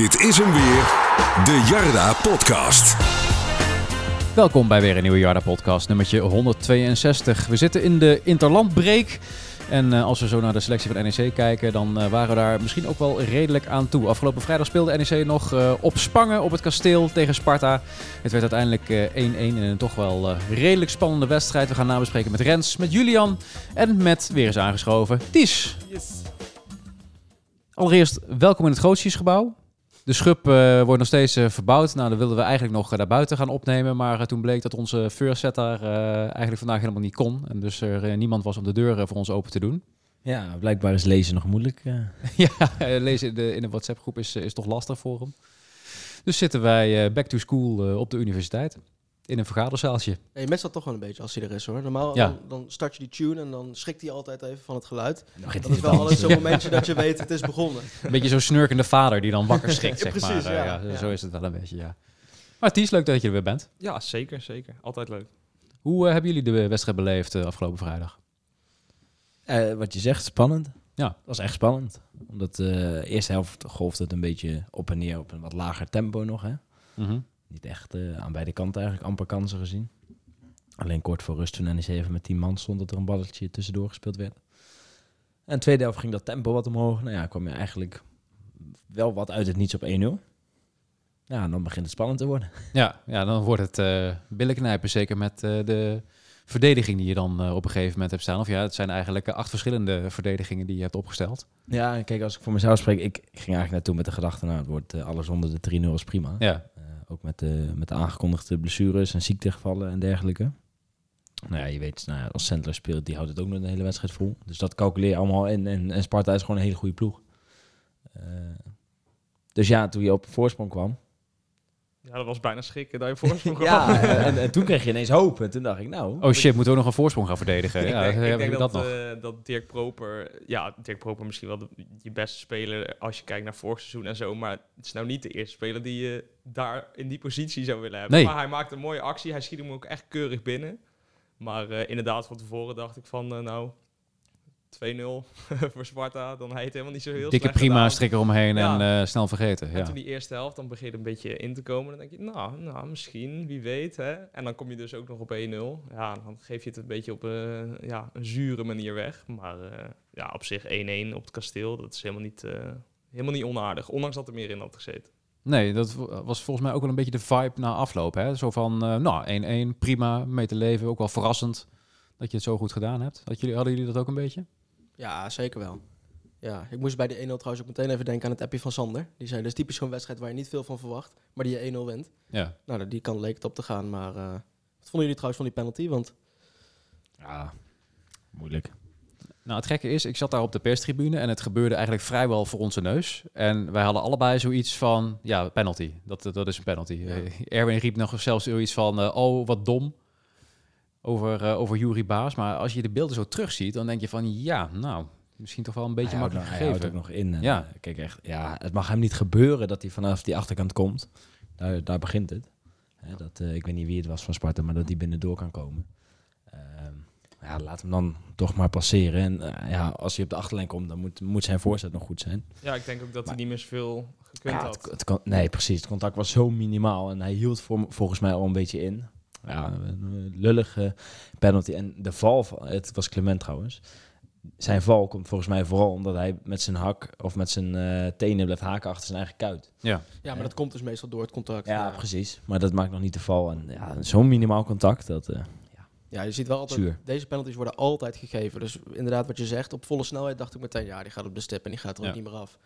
Dit is hem weer, de Jarda Podcast. Welkom bij weer een nieuwe Jarda Podcast, nummertje 162. We zitten in de interlandbreek. En uh, als we zo naar de selectie van NEC kijken, dan uh, waren we daar misschien ook wel redelijk aan toe. Afgelopen vrijdag speelde NEC nog uh, op Spangen op het kasteel tegen Sparta. Het werd uiteindelijk 1-1 in een toch wel redelijk spannende wedstrijd. We gaan nabespreken met Rens, met Julian en met weer eens aangeschoven Ties. Yes. Allereerst, welkom in het Grootjesgebouw. De schub uh, wordt nog steeds uh, verbouwd. Nou, dan wilden we eigenlijk nog uh, daar buiten gaan opnemen. Maar toen bleek dat onze first setter eigenlijk vandaag helemaal niet kon. En dus er niemand was om de deur voor ons open te doen. Ja, blijkbaar is lezen nog moeilijk. ja, lezen in de, in de WhatsApp-groep is, is toch lastig voor hem. Dus zitten wij back to school op de universiteit in een vergaderzaaltje. Je mist dat toch wel een beetje als hij er is hoor. Normaal dan, dan, start je die tune en dan schrikt hij altijd even van het geluid. dat is wel altijd zo'n momentje dat je weet het is begonnen. Een beetje zo'n snurkende vader die dan wakker schrikt, zeg precies, maar. Ja, ja, Zo is het wel een beetje, ja. Maar Ties, leuk dat je er weer bent. Ja, zeker, zeker. Altijd leuk. Hoe uh, hebben jullie de wedstrijd beleefd uh, afgelopen vrijdag? Uh, wat je zegt, spannend. Ja. Dat was echt spannend. Omdat de eerste helft golfde het een beetje op en neer op een wat lager tempo nog. Hè? Mm -hmm niet echt uh, aan beide kanten eigenlijk amper kansen gezien. Alleen kort voor rust toen NEC even met 10 man stond dat er een balletje tussendoor gespeeld werd. En de tweede helft ging dat tempo wat omhoog. Nou ja, kwam je eigenlijk wel wat uit het niets op 1-0. Ja, en dan begint het spannend te worden. Ja, ja dan wordt het uh, billen knijpen. Zeker met uh, de verdediging die je dan uh, op een gegeven moment hebt staan. Of ja, het zijn eigenlijk acht verschillende verdedigingen die je hebt opgesteld. Ja, kijk, als ik voor mezelf spreek, ik, ik ging eigenlijk naartoe met de gedachte, nou, het wordt alles onder de 3-0 is prima. Ja. Ook met de, met de aangekondigde blessures en ziektegevallen en dergelijke. Nou ja, je weet, nou ja, als Sandler speelt, die houdt het ook nog een hele wedstrijd vol. Dus dat calculeer je allemaal in. En, en Sparta is gewoon een hele goede ploeg. Uh, dus ja, toen je op voorsprong kwam, ja, dat was bijna schrikken dat je voorsprong Ja, en, en, toen kreeg je ineens hoop. En toen dacht ik, nou... Oh shit, moeten we nog een voorsprong gaan verdedigen? ja, ik denk, ik denk dat, dat, uh, dat, Dirk Proper... Ja, Dirk Proper misschien wel de, je beste speler als je kijkt naar vorig seizoen en zo. Maar het is nou niet de eerste speler die je daar in die positie zou willen hebben. Nee. Maar hij maakt een mooie actie. Hij schiet hem ook echt keurig binnen. Maar uh, inderdaad, van tevoren dacht ik van, uh, nou, 2-0 voor Sparta, dan heet het helemaal niet zo heel Dikke prima strikker omheen ja. en uh, snel vergeten. En ja. toen die eerste helft, dan begin je een beetje in te komen. Dan denk je, nou, nou misschien, wie weet. Hè? En dan kom je dus ook nog op 1-0. Ja, dan geef je het een beetje op uh, ja, een zure manier weg. Maar uh, ja, op zich 1-1 op het kasteel, dat is helemaal niet, helemaal niet onaardig. Ondanks dat er meer in had gezeten. Nee, dat was volgens mij ook wel een beetje de vibe na afloop. Hè? Zo van, nou, 1-1, prima, mee te leven. Ook wel verrassend dat je het zo goed gedaan hebt. Dat jullie, hadden jullie dat ook een beetje? Ja, zeker wel. Ja, ik moest bij de 1-0 trouwens ook meteen even denken aan het appje van Sander. Die zei, dus typisch zo'n wedstrijd waar je niet veel van verwacht, maar die je 1-0 wint. Ja. Nou, die kan leek het op te gaan, maar uh, wat vonden jullie trouwens van die penalty? Want... Ja, moeilijk. Nou, het gekke is, ik zat daar op de perstribune en het gebeurde eigenlijk vrijwel voor onze neus. En wij hadden allebei zoiets van, ja, penalty. Dat, dat is een penalty. Ja. Erwin riep nog zelfs zoiets van, uh, oh, wat dom over, uh, over Jury Baas. Maar als je de beelden zo terugziet, dan denk je van ja, nou, misschien toch wel een beetje makkelijk gegeven. Hij houdt ook nog in. En, ja. Uh, kijk, echt, ja, het mag hem niet gebeuren dat hij vanaf die achterkant komt. Daar, daar begint het. Hè, dat, uh, ik weet niet wie het was van Sparta, maar dat hij binnendoor kan komen. Ehm, ja, laat hem dan toch maar passeren. En ja, als hij op de achterlijn komt, dan moet, moet zijn voorzet nog goed zijn. Ja, ik denk ook dat maar, hij niet meer zoveel gekund ja, had. Het, het kon, nee, precies. Het contact was zo minimaal. En hij hield voor, volgens mij al een beetje in ja, een lullige penalty. En de val, van, het was Clement trouwens. Zijn val komt volgens mij vooral omdat hij met zijn hak of met zijn uh, tenen blijft haken achter zijn eigen kuit. Ja, ja maar dat komt dus meestal door het contact. Ja, ja. precies. Maar dat maakt nog niet de val. En ja, zo'n minimaal contact, dat... Uh, ja. ja, je ziet wel altijd, Zuur. deze penalties worden altijd gegeven. Dus inderdaad wat je zegt, op volle snelheid dacht ik meteen, ja, die gaat op de stip en die gaat er ja. ook niet meer af.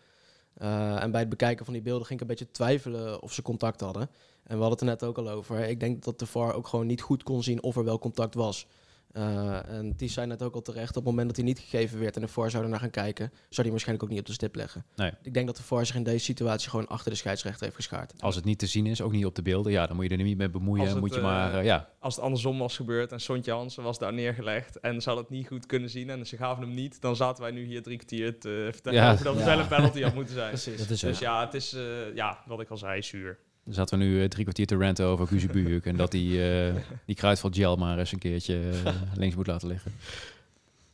Uh, en bij het bekijken van die beelden ging ik een beetje twijfelen of ze contact hadden. En we hadden het er net ook al over. Ik denk dat de VAR ook gewoon niet goed kon zien of er wel contact was. Uh, en Ties zei net ook al terecht, op het moment dat hij niet gegeven werd en de VAR zou er naar gaan kijken, zou hij waarschijnlijk ook niet op de stip leggen. Nee. Ik denk dat de VAR zich in deze situatie gewoon achter de scheidsrechter heeft geschaard. Als het niet te zien is, ook niet op de beelden, ja, dan moet je er niet mee bemoeien. Het, moet je maar, uh, ja. Als het andersom was gebeurd en Sontje Hansen was daar neergelegd en ze had het niet goed kunnen zien en ze gaven hem niet, dan zaten wij nu hier drie kwartier te vertellen ja. dat het ja. wel een penalty had moeten zijn. Precies. Dat is dus ja, het is, uh, ja, wat ik al zei, zuur. Dan zaten we nu uh, drie kwartier te ranten over Kuzibujuk en dat die, uh, die kruidvat gel maar eens een keertje uh, links moet laten liggen.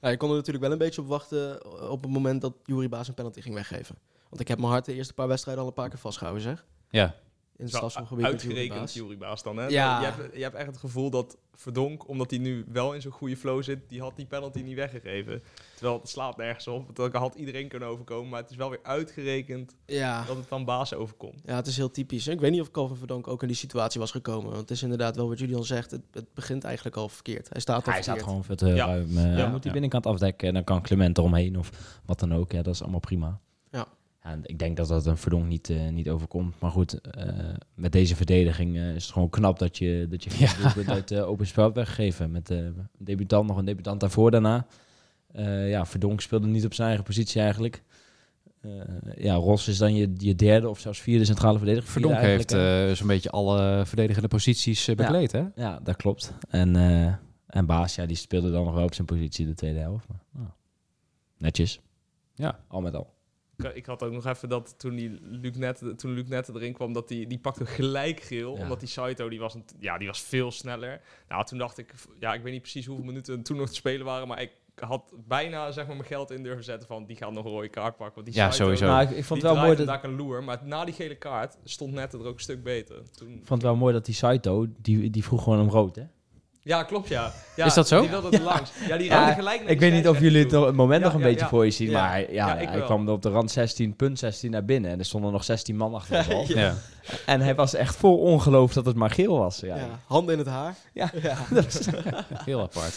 Ja, je kon er natuurlijk wel een beetje op wachten op het moment dat Jury Baas een penalty ging weggeven. Want ik heb mijn hart de eerste paar wedstrijden al een paar keer vastgehouden, zeg. Ja. In het strafschopgebied. Uitgerekend Jury Baas dan, hè? Ja. Je hebt, je hebt echt het gevoel dat Verdonk, omdat hij nu wel in zo'n goede flow zit, die had die penalty niet weggegeven. Terwijl het slaat nergens op. Dat had iedereen kunnen overkomen, maar het is wel weer uitgerekend Ja. dat het dan Baas overkomt. Ja, het is heel typisch. Ik weet niet of Calvin Verdonk ook in die situatie was gekomen. Want het is inderdaad wel wat Julian zegt. Het, het begint eigenlijk al verkeerd. Hij staat al Hij staat gewoon veel te Ja. ruim. eh, Ja. moet die binnenkant afdekken en dan kan Clement eromheen of wat dan ook. Ja, dat is allemaal prima. Ja. en ik denk dat dat een verdonk niet, eh, niet overkomt. Maar goed, eh, met deze verdediging eh, is het gewoon knap dat je, dat je Ja. uit open spel hebt weggegeven. Met een debutant, nog een debutant daarvoor daarna. Ja, Verdonk speelde niet op zijn eigen positie eigenlijk. Ja, Ros is dan je, je derde of zelfs vierde centrale verdediger. Verdonk heeft zo'n beetje alle verdedigende posities bekleed, hè? Ja, dat klopt. En, en Baas, ja, die speelde dan nog wel op zijn positie de tweede helft. Maar, nou, netjes. Ja. Al met al. Ik, ik had ook nog even dat toen, die Luc net, toen Luc net erin kwam, dat die, die pakte gelijk geel. Ja. Omdat die Saito, die was, een, ja, die was veel sneller. Nou, toen dacht ik, ja, ik weet niet precies hoeveel minuten toen nog te spelen waren, maar ik had bijna zeg maar, mijn geld in durven zetten van die gaat nog een rode kaart pakken. Want die Ja, Saito, sowieso. Nou, ik, ik vond het wel mooi dat, daar een loer, maar na die gele kaart stond net er ook een stuk beter. Toen, ik vond het wel mooi dat die Saito, die, die vroeg gewoon om rood, hè? Ja, klopt ja. ja. Is dat zo? Die wilde langs. Ja, die Ja, gelijk naar Ik weet niet of jullie het, het moment Ja, nog een ja, beetje ja. voor je zien, Ja. maar hij, ja, hij wel. kwam op de rand 16, punt 16 naar binnen. En er stonden nog 16 man achter de bal. Ja. En hij was echt vol ongeloof dat het maar geel was. Ja. Ja, handen in het haar. Ja. ja. Heel apart.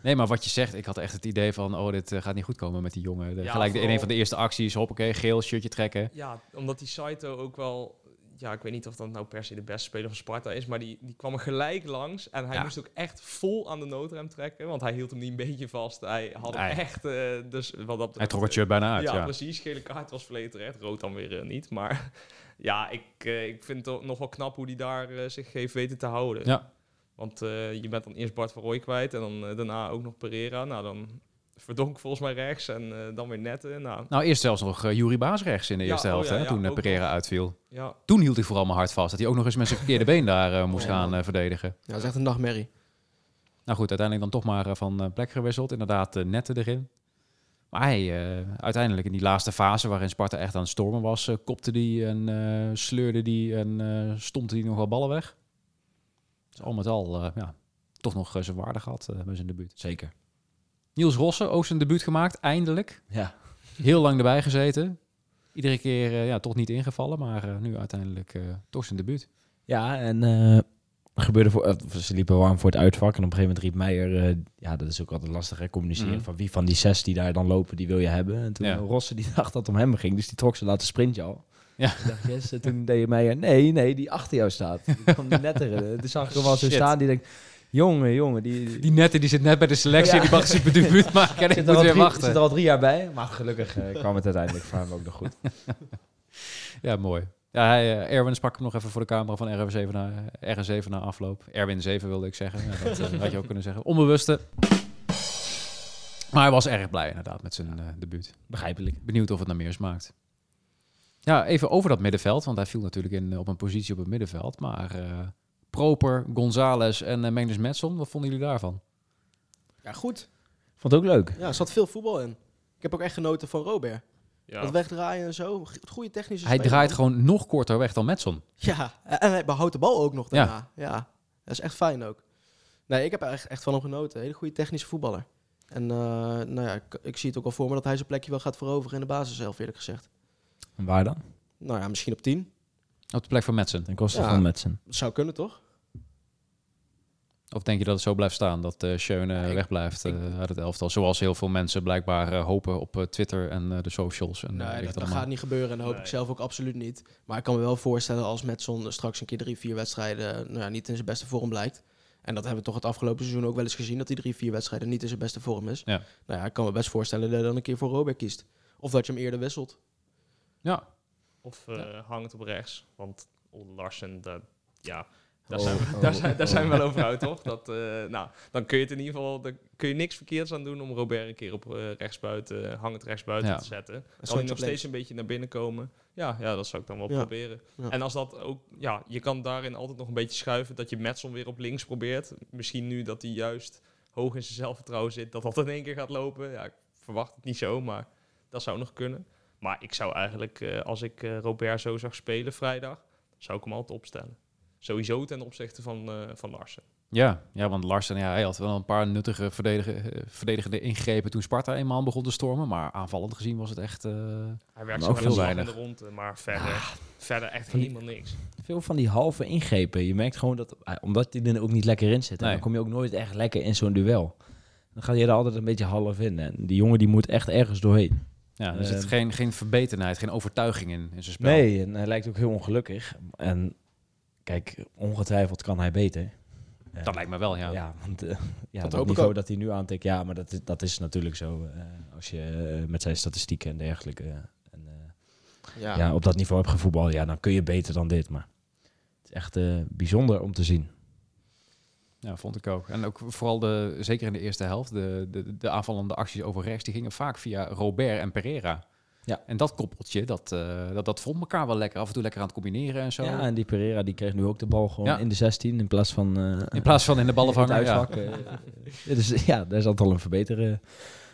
Nee, maar wat je zegt, ik had echt het idee van, oh, dit eh, gaat niet goed komen met die jongen. De, Ja, gelijk de, in een van de eerste acties, hoppakee, geel shirtje trekken. Ja, omdat die Saito ook wel... Ja, ik weet niet of dat nou per se de beste speler van Sparta is, maar die, die kwam er gelijk langs. En hij Ja. moest ook echt vol aan de noodrem trekken, want hij hield hem niet een beetje vast. Hij had hem Nee. echt... eh, dus wat dat Hij trok het shirt bijna uit, ja, ja. precies. Gele kaart was volledig terecht. Rood dan weer eh, niet. Maar ja, ik, eh, ik vind het nog wel knap hoe hij daar zich heeft weten te houden. Ja. Want je bent dan eerst Bart van Rooij kwijt en dan daarna ook nog Pereira. Nou, dan Verdonk volgens mij rechts en eh, dan weer Netten. Nou, Nou, eerst zelfs nog uh, Jury Baas rechts in de Ja, eerste oh helft, ja, hè, ja, toen Pereira uitviel. ja. Toen hield hij vooral mijn hart vast, dat hij ook nog eens met zijn verkeerde been daar uh, moest Oh, gaan uh, verdedigen. Ja, dat is echt een nachtmerrie. Nou goed, uiteindelijk dan toch maar uh, van plek gewisseld. Inderdaad, uh, Netten erin. Maar hij, uh, uiteindelijk in die laatste fase waarin Sparta echt aan het stormen was, uh, kopte die en uh, sleurde die en uh, stompte die nog wel ballen weg. Dus al met al, uh, ja, toch nog uh, zijn waarde gehad uh, bij zijn debuut. Zeker. Niels Rosse, ook zijn debuut gemaakt, eindelijk. Ja. Heel lang erbij gezeten. Iedere keer uh, ja, toch niet ingevallen, maar uh, nu uiteindelijk uh, toch zijn debuut. Ja, en gebeurde voor, ze liepen warm voor het uitvak. En op een gegeven moment riep Meijer, uh, ja, dat is ook altijd lastig, hè, communiceren. Mhm. Van wie van die zes die daar dan lopen, die wil je hebben. En toen Ja. Rosse, die dacht dat het om hem ging, dus die trok ze laten sprintje al. Ja. Ik dacht, yes. En toen deed Meijer, nee, nee, die achter jou staat. Die kwam net erin. Toen zag ik hem al zo staan, die denkt, jongen, jongen, die... Die Nette die zit net bij de selectie, Ja. die mag zijn debuut maken en ik moet er, weer drie, wachten. zit er al drie jaar bij, maar gelukkig eh, kwam het uiteindelijk voor hem ook nog goed. Ja, mooi. Ja, hij, eh, Erwin sprak hem nog even voor de camera van RW7 na, RN7 na afloop. Erwin 7 wilde ik zeggen. Ja, dat eh, had je ook kunnen zeggen. Onbewuste. Maar hij was erg blij inderdaad met zijn debuut. Begrijpelijk. Benieuwd of het naar meer smaakt. Ja, even over dat middenveld. Want hij viel natuurlijk in, op een positie op het middenveld. Maar Proper, González en uh, Mendes Metson, wat vonden jullie daarvan? Ja, goed. Vond het ook leuk. Ja, er zat veel voetbal in. Ik heb ook echt genoten van Robert. Ja. Dat wegdraaien en zo. Goede technische Hij draait man. gewoon nog korter weg dan Metson. Ja, en hij behoudt de bal ook nog Ja. daarna. Ja. dat is echt fijn ook. Nee, ik heb er echt, echt van hem genoten. Hele goede technische voetballer. En eh, nou ja, ik, ik zie het ook al voor me dat hij zijn plekje wel gaat veroveren in de basis zelf, eerlijk gezegd. En waar dan? Nou ja, misschien op 10. Op de plek van Metson. Ten koste Ja. van Metsen. Dat zou kunnen, toch? Of denk je dat het zo blijft staan, dat uh, Schöne ik- wegblijft uh, uit het elftal? Zoals heel veel mensen blijkbaar uh, hopen op uh, Twitter en uh, de socials. En, Nee, dat, dat gaat niet gebeuren en dat hoop Nee. ik zelf ook absoluut niet. Maar ik kan me wel voorstellen als Metson straks een keer drie, vier wedstrijden nou ja, niet in zijn beste vorm blijkt. En dat hebben we toch het afgelopen seizoen ook wel eens gezien, dat hij drie, vier wedstrijden niet in zijn beste vorm is. Ja. Nou ja, ik kan me best voorstellen dat hij dan een keer voor Robert kiest. Of dat je hem eerder wisselt. Ja, Of eh, hangt op rechts. Want Larsen, dat, ja, daar, Oh, zijn we, oh, daar, zijn, daar oh. zijn we wel over uit, toch? Dat, eh, nou, dan kun je het in ieder geval, dan kun je niks verkeerds aan doen om Robert een keer op eh, rechtsbuiten, eh, hangend rechtsbuiten Ja. te zetten. Kan soortje hij nog steeds een beetje naar binnen komen? Ja, ja dat zou ik dan wel Ja. proberen. Ja. En als dat ook, ja, je kan daarin altijd nog een beetje schuiven dat je Metson weer op links probeert. Misschien nu dat hij juist hoog in zijn zelfvertrouwen zit, dat dat in één keer gaat lopen. Ja, ik verwacht het niet zo, maar dat zou nog kunnen. Maar ik zou eigenlijk, als ik Robert zo zag spelen vrijdag, zou ik hem altijd opstellen. Sowieso ten opzichte van, van Larsen. Ja, ja, want Larsen ja, hij had wel een paar nuttige verdedigende ingrepen toen Sparta eenmaal begon te stormen. Maar aanvallend gezien was het echt. Uh, hij werkte ook heel weinig. in de ronde, maar verder, ah, verder echt helemaal niks. Veel van die halve ingrepen. Je merkt gewoon dat, omdat hij er ook niet lekker in zit, dan kom je ook nooit echt lekker in zo'n duel. Dan ga je er altijd een beetje half in. En die jongen die moet echt ergens doorheen. Ja, er zit ehm, geen, geen verbetenheid, geen overtuiging in, in zijn spel. Nee, en hij lijkt ook heel ongelukkig. En kijk, ongetwijfeld kan hij beter dat lijkt me wel, ja. Ja, want uh, ja, dat, dat niveau dat hij nu aantikt, ja, maar dat is, dat is natuurlijk zo. Uh, als je uh, met zijn statistieken en dergelijke en, ja. ja. op dat niveau hebt gevoetbald, ja, dan kun je beter dan dit. Maar het is echt bijzonder om te zien. Ja, vond ik ook. En ook vooral de, zeker in de eerste helft, de, de, de aanvallende acties over rechts, die gingen vaak via Robert en Pereira. Ja. En dat koppeltje, dat, uh, dat, dat vond elkaar wel lekker. Af en toe lekker aan het combineren en zo. Ja, en die Pereira die kreeg nu ook de bal gewoon in de 16 in plaats van... Uh, in plaats van in de ballenvanger, ja. dus ja, daar is altijd al een verbeteren,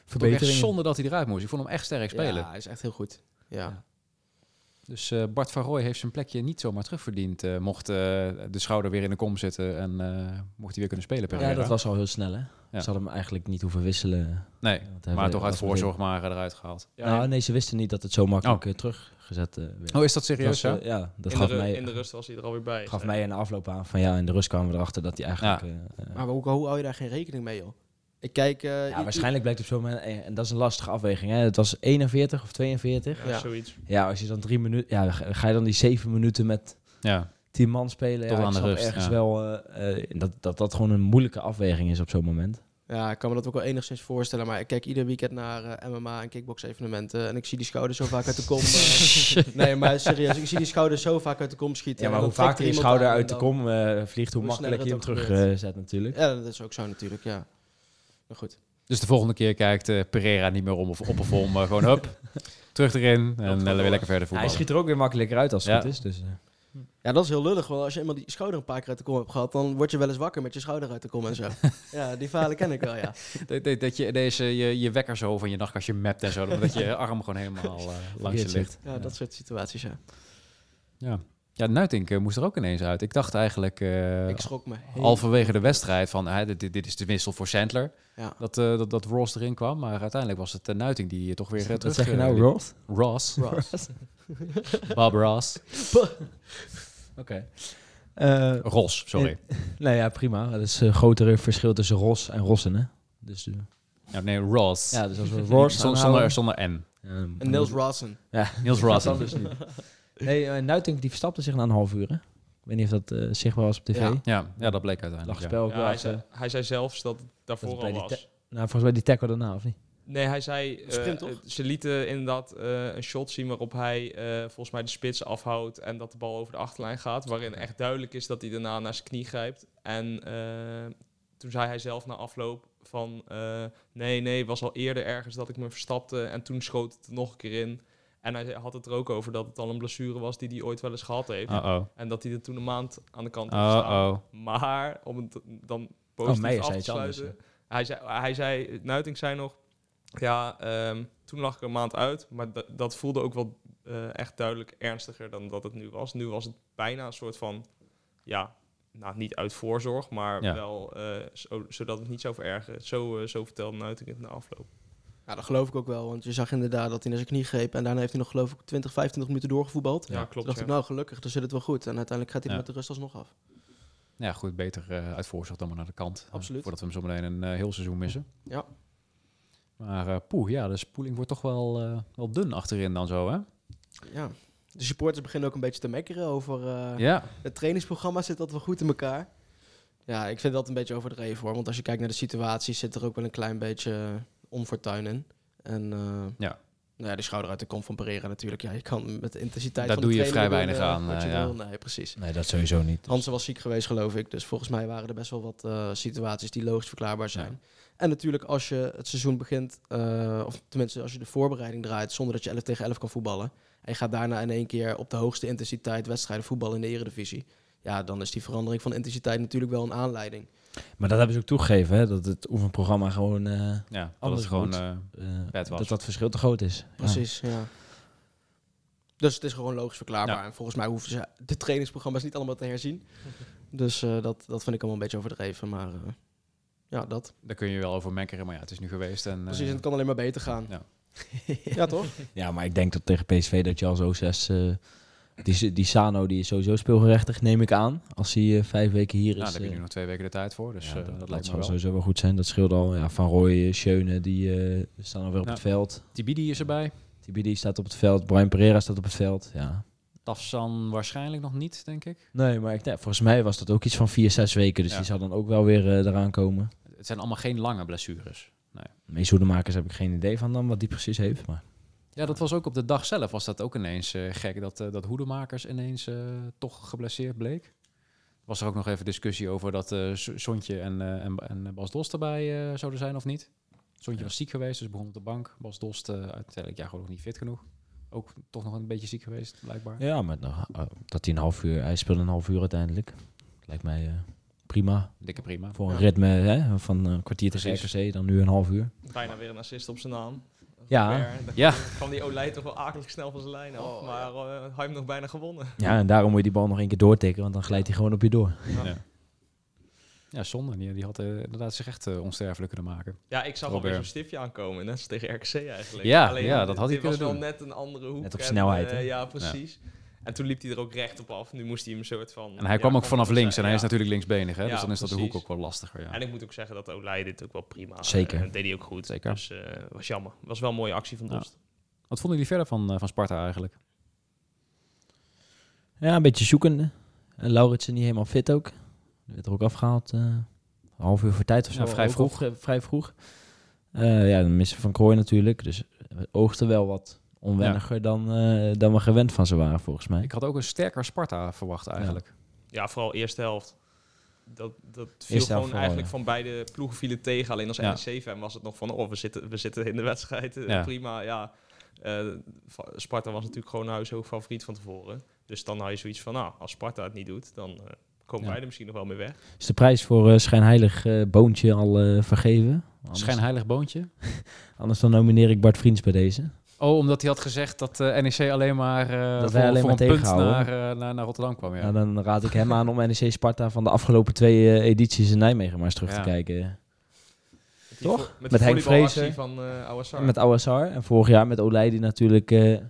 verbetering. zonder dat hij eruit moest. Ik vond hem echt sterk spelen. Ja, hij is echt heel goed. ja. Dus uh, Bart van Rooij heeft zijn plekje niet zomaar terugverdiend. Uh, mocht uh, de schouder weer in de kom zitten en mocht hij weer kunnen spelen. Per ja, dat was al heel snel hè. Ze hadden hem eigenlijk niet hoeven wisselen. Nee, maar toch uit voorzorg maar eruit gehaald. Ja, nou, nee, ze wisten niet dat het zo makkelijk oh. teruggezet werd. Oh, is dat serieus was, Ja, dat in gaf de, mij... In de rust was hij er alweer bij. Gaf mij in de afloop aan van ja, in de rust kwamen we erachter dat hij eigenlijk... maar hoe, hoe hou je daar geen rekening mee joh? Ik kijk... Uh, ja, waarschijnlijk blijkt op zo'n moment... En dat is een lastige afweging. Hè? Het was 41 of 42. Ja, zoiets. Ja, als je dan drie minuten... Ja, ga je dan die zeven minuten met ja. tien man spelen? Tot ja, aan de rust, ergens wel... Uh, dat, dat dat gewoon een moeilijke afweging is op zo'n moment. Ja, ik kan me dat ook wel enigszins voorstellen. Maar ik kijk ieder weekend naar uh, MMA en kickbox evenementen. En ik zie die schouders zo vaak uit de kom. nee, maar serieus, ik zie die schouders zo vaak uit de kom schieten. Ja, maar hoe vaker die schouder uit de kom vliegt, hoe, hoe makkelijker je hem terug zet natuurlijk. Ja, dat is ook zo natuurlijk, ja. Maar goed. Dus de volgende keer kijkt uh, Pereira niet meer om of op of om. gewoon hup, terug erin en uh, weer lekker verder voetballen. hij schiet er ook weer makkelijker uit als het goed is. Dus, uh. Ja, dat is heel lullig. Want als je eenmaal die schouder een paar keer uit de kom hebt gehad, dan word je wel eens wakker met je schouder uit de kom en zo. ja, die verhalen ken ik wel, ja. dat, dat, je deze, je, je wekker zo van je nachtkastje mapt en zo, dat je arm gewoon helemaal langs je ligt. Ja, dat soort situaties, ja. Ja. Ja, Nuitink uh, moest er ook ineens uit. Ik dacht eigenlijk... Uh, ik schrok me. Halverwege de wedstrijd van... Uh, dit, dit is de wissel voor Sandler. Ja. Dat, uh, dat, dat Ross erin kwam. Maar uiteindelijk was het uh, Nuitink die toch weer terug... Wat zeg je nou, Ross? Ross. Ross. Bob Ross. Oké. Ros, sorry. nee, ja, prima. Dat is een grotere verschil tussen Ros en Rossen, hè? Dus... ja, nee, Ross. Ja, dus als we Ross zonder, zonder N. en Niels Rossen. Ja, Niels Rossen. dus niet. Nee, uh, Nuitink die verstapte zich na een half uur. Hè? Ik weet niet of dat uh, zichtbaar was op tv. Ja, ja, ja dat bleek uiteindelijk. Spel ja. hij, zei, hij zei zelfs dat het daarvoor al was. Nou, volgens mij die tackle daarna, of niet? Nee, hij zei, uh, ze lieten inderdaad uh, een shot zien waarop hij uh, volgens mij de spits afhoudt en dat de bal over de achterlijn gaat. Waarin echt duidelijk is dat hij daarna naar zijn knie grijpt. En toen zei hij zelf na afloop van, nee, nee, was al eerder ergens dat ik me verstapte en toen schoot het er nog een keer in. En hij had het er ook over dat het al een blessure was die hij ooit wel eens gehad heeft. Uh -oh. En dat hij er toen een maand aan de kant had staan. Maar om het dan positief oh, af te sluiten. hij, zei, hij zei, Nuiting zei nog, ja, um, toen lag ik een maand uit. Maar dat voelde ook wel uh, echt duidelijk ernstiger dan dat het nu was. Nu was het bijna een soort van, ja, nou niet uit voorzorg, maar ja. wel uh, zo, zodat het niet zou verergeren. Zo, uh, zo vertelde Nuiting het na afloop. Ja, dat geloof ik ook wel. Want je zag inderdaad dat hij naar zijn knie greep. En daarna heeft hij nog geloof ik 20, 25 minuten doorgevoetbald. Ja, klopt. Toen dacht ik, nou gelukkig, dan zit het wel goed. En uiteindelijk gaat hij met de rust alsnog af. Ja, goed, beter uh, uit voorzorg dan maar naar de kant. Absoluut. voordat we hem zo meteen een uh, heel seizoen missen. Ja. Maar poeh, ja, de spoeling wordt toch wel, wel dun achterin dan zo, hè? Ja. De supporters beginnen ook een beetje te mekkeren over ja. het trainingsprogramma. Zit dat wel goed in elkaar? Ja, ik vind dat een beetje overdreven hoor. Want als je kijkt naar de situatie, zit er ook wel een klein beetje onfortuin in. En uh, ja. Nou ja, de schouder uit de kom van Pereira natuurlijk. Ja, je kan met de intensiteit Daar van doe je vrij weinig aan. Uh, ja. Nee, precies. Nee, dat sowieso niet. Hansen was ziek geweest, geloof ik. Dus volgens mij waren er best wel wat uh, situaties die logisch verklaarbaar zijn. En natuurlijk als je het seizoen begint, of tenminste als je de voorbereiding draait zonder dat je 11 tegen 11 kan voetballen. En je gaat daarna in één keer op de hoogste intensiteit wedstrijden voetballen in de eredivisie. Ja, dan is die verandering van intensiteit natuurlijk wel een aanleiding. Maar dat hebben ze ook toegegeven, hè? dat het oefenprogramma gewoon uh, ja, anders gewoon uh, uh, dat dat verschil te groot is. Precies, ja. Dus het is gewoon logisch verklaarbaar. En volgens mij hoeven ze de trainingsprogramma's niet allemaal te herzien. dus uh, dat, dat vind ik allemaal een beetje overdreven. Maar uh, ja, dat. Daar kun je wel over mekkeren, maar ja, het is nu geweest. En, Precies, en het kan alleen maar beter gaan. Ja. ja, toch? Ja, maar ik denk dat tegen PSV dat je als O6... Uh, die, die Sano die is sowieso speelgerechtig, neem ik aan. Als hij uh, vijf weken hier nou, is. daar heb je nu nog twee weken de tijd voor. Dus ja, dat, dat, lijkt wel. sowieso wel goed zijn. Dat scheelt al. Ja, Van Rooij, Schöne, die staan alweer op ja. het veld. Tibidi is erbij. Tibidi staat op het veld. Brian Pereira staat op het veld. Ja. Tafsan waarschijnlijk nog niet, denk ik. Nee, maar ik, nee, volgens mij was dat ook iets van vier, zes weken. Dus Ja. die zal dan ook wel weer uh, eraan komen. Het zijn allemaal geen lange blessures. Nee. Meezoedemakers heb ik geen idee van dan, wat die precies heeft. Maar Ja, dat was ook op de dag zelf, was dat ook ineens eh, gek. Dat, eh, dat Hoedemakers ineens eh, toch geblesseerd bleek. Was er ook nog even discussie over dat eh Sontje en, eh, en, en Bas Dost erbij eh, zouden zijn of niet. Sontje Ja. was ziek geweest, dus begon op de bank. Bas Dost eh, uiteindelijk ja, gewoon nog niet fit genoeg. Ook toch nog een beetje ziek geweest, blijkbaar. ja, maar nog, uh, dat hij een half uur... Hij speelde een half uur uiteindelijk. Lijkt mij uh, prima. Dikke prima. Voor een Ja. ritme hè, van een kwartier. RKC, dan nu een half uur. Bijna weer een assist op zijn naam. Ja. Dan Ja. kwam die Olij toch wel akelig snel van zijn lijn af. Oh, maar eh, hij heeft hem nog bijna gewonnen. Ja, en daarom moet je die bal nog één keer doortikken, want dan glijdt hij gewoon op je door. Ja. Ja, zonde. Die, die had eh, inderdaad zich echt eh, onsterfelijk kunnen maken. Ja, ik zag Robert. alweer zo'n stiftje aankomen. Net als tegen RKC eigenlijk. Ja, ja, dat had hij dit was kunnen wel net een andere hoek. Net op en, snelheid, ja, precies. En toen liep hij er ook recht op af. Nu moest hij hem een soort van... En hij ja, kwam ook vanaf links en hij is natuurlijk linksbenig. Hè? Ja, dus dan is dat de hoek ook wel lastiger. Ja. En ik moet ook zeggen dat Olij dit ook wel prima Zeker. eh, deed hij ook goed. Zeker. Dus eh was jammer. Was wel een mooie actie van Ja. Dost. Wat vonden jullie verder van, eh, van Sparta eigenlijk? Ja, een beetje zoekende. En Lauritsen niet helemaal fit ook. Die werd er ook afgehaald. eh, een half uur voor tijd of zo. Ja, vrij vroeg. vrij vroeg. Eh, ja, dan missen Van Krooi natuurlijk. Dus het oogde wel wat onwenniger dan, eh, dan we gewend van ze waren, volgens mij. Ik had ook een sterker Sparta verwacht eigenlijk. Ja, vooral eerste helft. Dat, dat viel gewoon eigenlijk ja. van beide ploegen vielen tegen. Alleen als Ja. NEC-fan was het nog van... Oh, we zitten, we zitten in de wedstrijd. Ja. Prima, ja. Eh, Sparta was natuurlijk gewoon huishoog favoriet van tevoren. Dus dan had je zoiets van... Nou, als Sparta het niet doet, dan eh, komen Ja. wij er misschien nog wel mee weg. Is de prijs voor eh, schijnheilig eh, boontje al eh, vergeven? Anders, Schijnheilig boontje. anders dan nomineer ik Bart Vriends bij deze. Oh, omdat hij had gezegd dat eh, NEC alleen maar, eh, Dat voor, wij alleen voor maar een punt naar, eh, naar, naar Rotterdam kwam. Ja. Nou, dan raad ik hem aan om NEC Sparta van de afgelopen twee edities in Nijmegen maar eens terug Ja. te kijken. Met Toch? vo- Met, Henk Vrezer. van eh Sarr. Met Ouassar. En vorig jaar met Olij die natuurlijk eh, eh,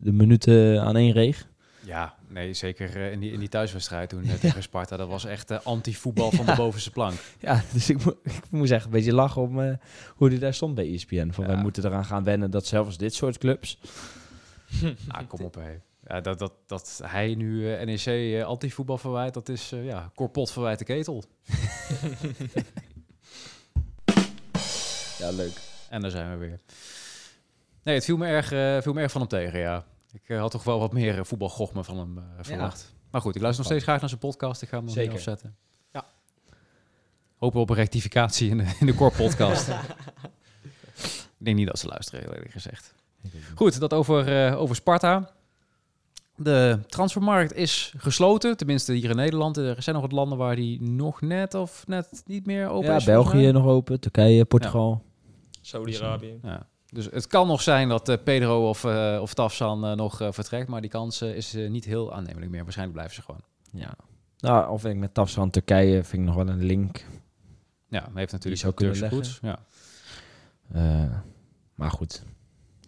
de minuten aan één reeg. Ja, nee, zeker eh, in, die, in die thuiswedstrijd toen eh, tegen Sparta. Dat was echt eh, anti-voetbal van de bovenste plank. Ja, dus ik, mo- ik moest echt een beetje lachen om hoe hij daar stond bij ESPN. Van wij moeten eraan gaan wennen dat zelfs dit soort clubs... Ah, kom op, hé. Ja, dat, dat, dat hij nu NEC anti-voetbal verwijt, dat is eh, ja, korpot verwijt de ketel. Ja, leuk. En daar zijn we weer. Nee, het viel me erg, viel me erg van hem tegen, ja. Ik eh, had toch wel wat meer uh, voetbalgochme van hem eh, verwacht. Maar goed, ik luister nog steeds graag naar zijn podcast. Ik ga hem nog Zeker. niet afzetten. Ja. Hopen op een rectificatie in de, in de core podcast. ik denk niet dat ze luisteren, heel eerlijk gezegd. Goed, dat over, eh, over Sparta. De transfermarkt is gesloten, tenminste hier in Nederland. Er zijn nog wat landen waar die nog net of net niet meer open Ja, is. volgens België nog open, Turkije, Portugal. Saudi-Arabië. Ja. Dus het kan nog zijn dat eh, Pedro of, eh of Tafsan eh, nog vertrekt, maar die kans is niet heel aannemelijk meer. Waarschijnlijk blijven ze gewoon. Ja. Nou, of ik met Tafsan Turkije vind ik nog wel een link. Ja, hij heeft natuurlijk ook Turkse roots. Ja. Maar goed,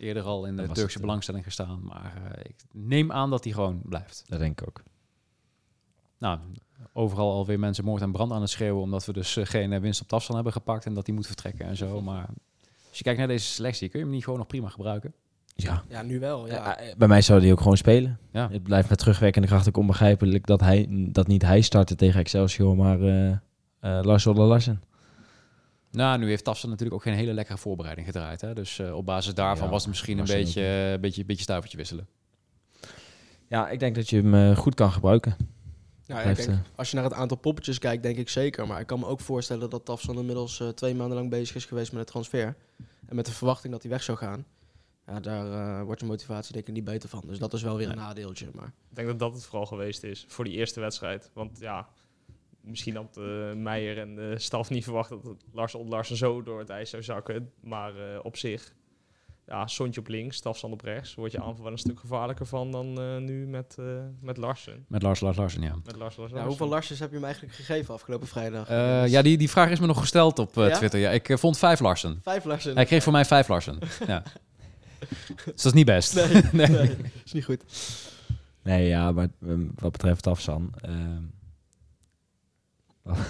Eerder al in de Turkse het, belangstelling gestaan, maar ik neem aan dat hij gewoon blijft. dat denk ik ook. Nou, overal alweer mensen moord en brand aan het schreeuwen, omdat we dus geen winst op Tafsan hebben gepakt en dat hij moet vertrekken en zo. Maar als je kijkt naar deze selectie, kun je hem niet gewoon nog prima gebruiken? Ja. Ja, nu wel. Ja. Ja, eh, bij mij zou hij ook gewoon spelen. Ja. Het blijft met terugwerkende kracht ook onbegrijpelijk dat, hij, dat niet hij startte tegen Excelsior, maar eh eh Lars Olle Larsen. Nou, nu heeft Tafsan natuurlijk ook geen hele lekkere voorbereiding gedraaid. Hè? Dus eh, op basis daarvan Ja, was het misschien een beetje, eh, beetje, beetje stuivertje wisselen. Ja, ik denk dat je hem eh, goed kan gebruiken. Denk, eh, als je naar het aantal poppetjes kijkt, denk ik zeker. Maar ik kan me ook voorstellen dat Tafsan inmiddels eh, twee maanden lang bezig is geweest met het transfer. En met de verwachting dat hij weg zou gaan. Ja, daar eh, wordt de motivatie denk ik niet beter van. Dus dat is wel weer een nadeeltje. Maar Ik denk dat dat het vooral geweest is voor die eerste wedstrijd. Want ja, misschien had eh, Meijer en de staf niet verwacht dat Lars Larsen zo door het ijs zou zakken. Maar eh, op zich ja, Sontje op links, Stafstand op rechts. Wordt je aanval wel een stuk gevaarlijker van dan uh, nu met, uh, met Larsen. Met Lars, Lars, Larsen, ja. Met Lars, Lars, ja, hoeveel Larsens heb je hem eigenlijk gegeven afgelopen vrijdag? Uh, ja, die, die vraag is me nog gesteld op ja? Twitter. Ja, ik vond vijf Larsen. Vijf Larsen? Hij kreeg voor mij vijf Larsen. ja. Dus dat is niet best. Nee, nee. nee. is niet goed. Nee, ja, maar wat betreft Afsan... ehm,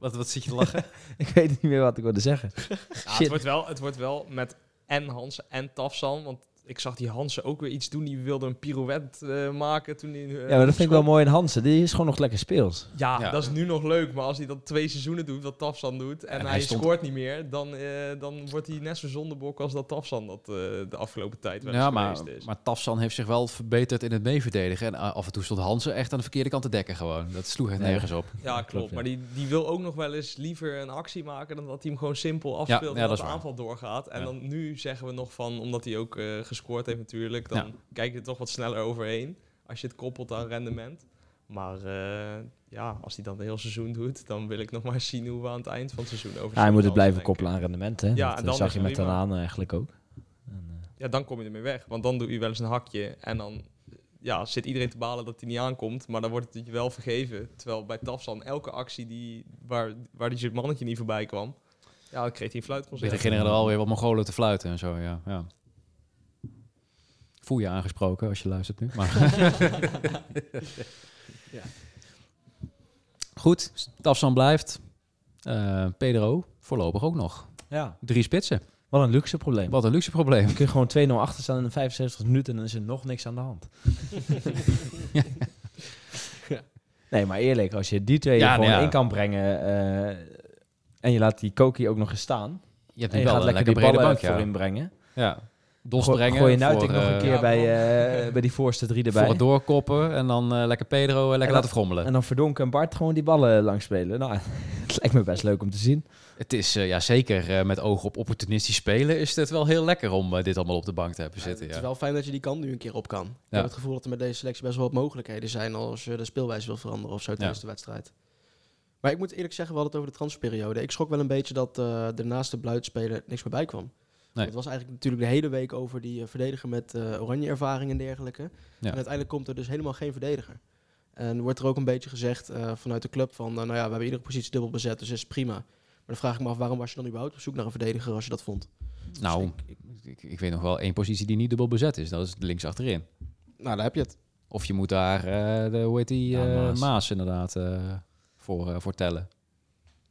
wat, wat zit je te lachen? ik weet niet meer wat ik wilde zeggen. Ja, het, wordt wel, het wordt wel met en Hansen en Tafsan. Want ik zag die Hansen ook weer iets doen. Die wilde een pirouette uh, maken toen hij... Uh, ja, maar dat vind ik wel mooi in Hansen. Die is gewoon nog lekker speels. Ja, ja, dat is nu nog leuk. Maar als hij dat twee seizoenen doet, wat Tafsan doet... en, en hij, hij stond... scoort niet meer... Dan, uh, dan wordt hij net zo zondebok als dat Tafsan dat de afgelopen tijd wel ja, maar, is. maar Tafsan heeft zich wel verbeterd in het meeverdedigen. En af en toe stond Hansen echt aan de verkeerde kant te dekken gewoon. Dat sloeg echt nergens op. Ja, klopt. Maar die, die wil ook nog wel eens liever een actie maken... dan dat hij hem gewoon simpel afspeelt en dat de aanval doorgaat. En dan nu zeggen we nog van... omdat hij ook gescoord heeft natuurlijk dan kijk je er toch wat sneller overheen als je het koppelt aan rendement. Maar uh, ja, als hij dan een heel seizoen doet, dan wil ik nog maar zien hoe we aan het eind van het seizoen over. Ja, hij moet het blijven koppelen aan rendement. Hè? Ja, dat en dan zag je met aan eigenlijk ook. En, uh... Ja, dan kom je ermee weg. Want dan doe je wel eens een hakje en dan ja, zit iedereen te balen dat hij niet aankomt. Maar dan wordt het je wel vergeven. Terwijl bij Tafsan elke actie die, waar, waar die mannetje niet voorbij kwam, ja, dan kreeg hij een fluitconcert. Beginnen er alweer wat Mongolen te fluiten en zo, ja. ja. Voel je aangesproken als je luistert nu. Maar ja. Goed, Tafsan blijft. Uh, Pedro voorlopig ook nog. Ja. Drie spitsen. Wat een luxe probleem. Wat een luxe probleem. Je kunt gewoon 2-0 achter staan in 75 minuten en dan is er nog niks aan de hand. Nee, maar eerlijk, als je die twee ja, gewoon nou ja. in kan brengen uh, en je laat die Koki ook nog eens staan. Je hebt en je wel gaat lekker die ballen bank, ja. voorin brengen. Ja dos brengen. Gooi je nog een keer ja, bij, uh, bij die voorste drie erbij. Voor het doorkoppen en dan uh, lekker Pedro uh, lekker laten frommelen. En dan Verdonken en Bart gewoon die ballen langs spelen. Nou, het lijkt me best leuk om te zien. Het is ja, zeker met oog op opportunistisch spelen is het wel heel lekker om dit allemaal op de bank te hebben zitten. Ja, het is wel fijn dat je die kant nu een keer op kan. Ik heb het gevoel dat er met deze selectie best wel wat mogelijkheden zijn als je de speelwijze wil veranderen of zo tijdens de wedstrijd. Maar ik moet eerlijk zeggen, we hadden het over de transferperiode. Ik schrok wel een beetje dat uh, er naast de Bluitspeler niks meer bij kwam. Het was eigenlijk natuurlijk de hele week over die uh, verdediger met uh, oranje ervaring en dergelijke. En uiteindelijk komt er dus helemaal geen verdediger. En wordt er ook een beetje gezegd uh, vanuit de club van, nou ja, we hebben iedere positie dubbel bezet, dus is prima. Maar dan vraag ik me af, waarom was je dan überhaupt op zoek naar een verdediger als je dat vond? Nou, dus ik, ik, ik, weet nog wel één positie die niet dubbel bezet is. Dat is links achterin. Nou, daar heb je het. Of je moet daar, de, hoe heet die, ja, Maas. Maas. inderdaad, voor, voor tellen.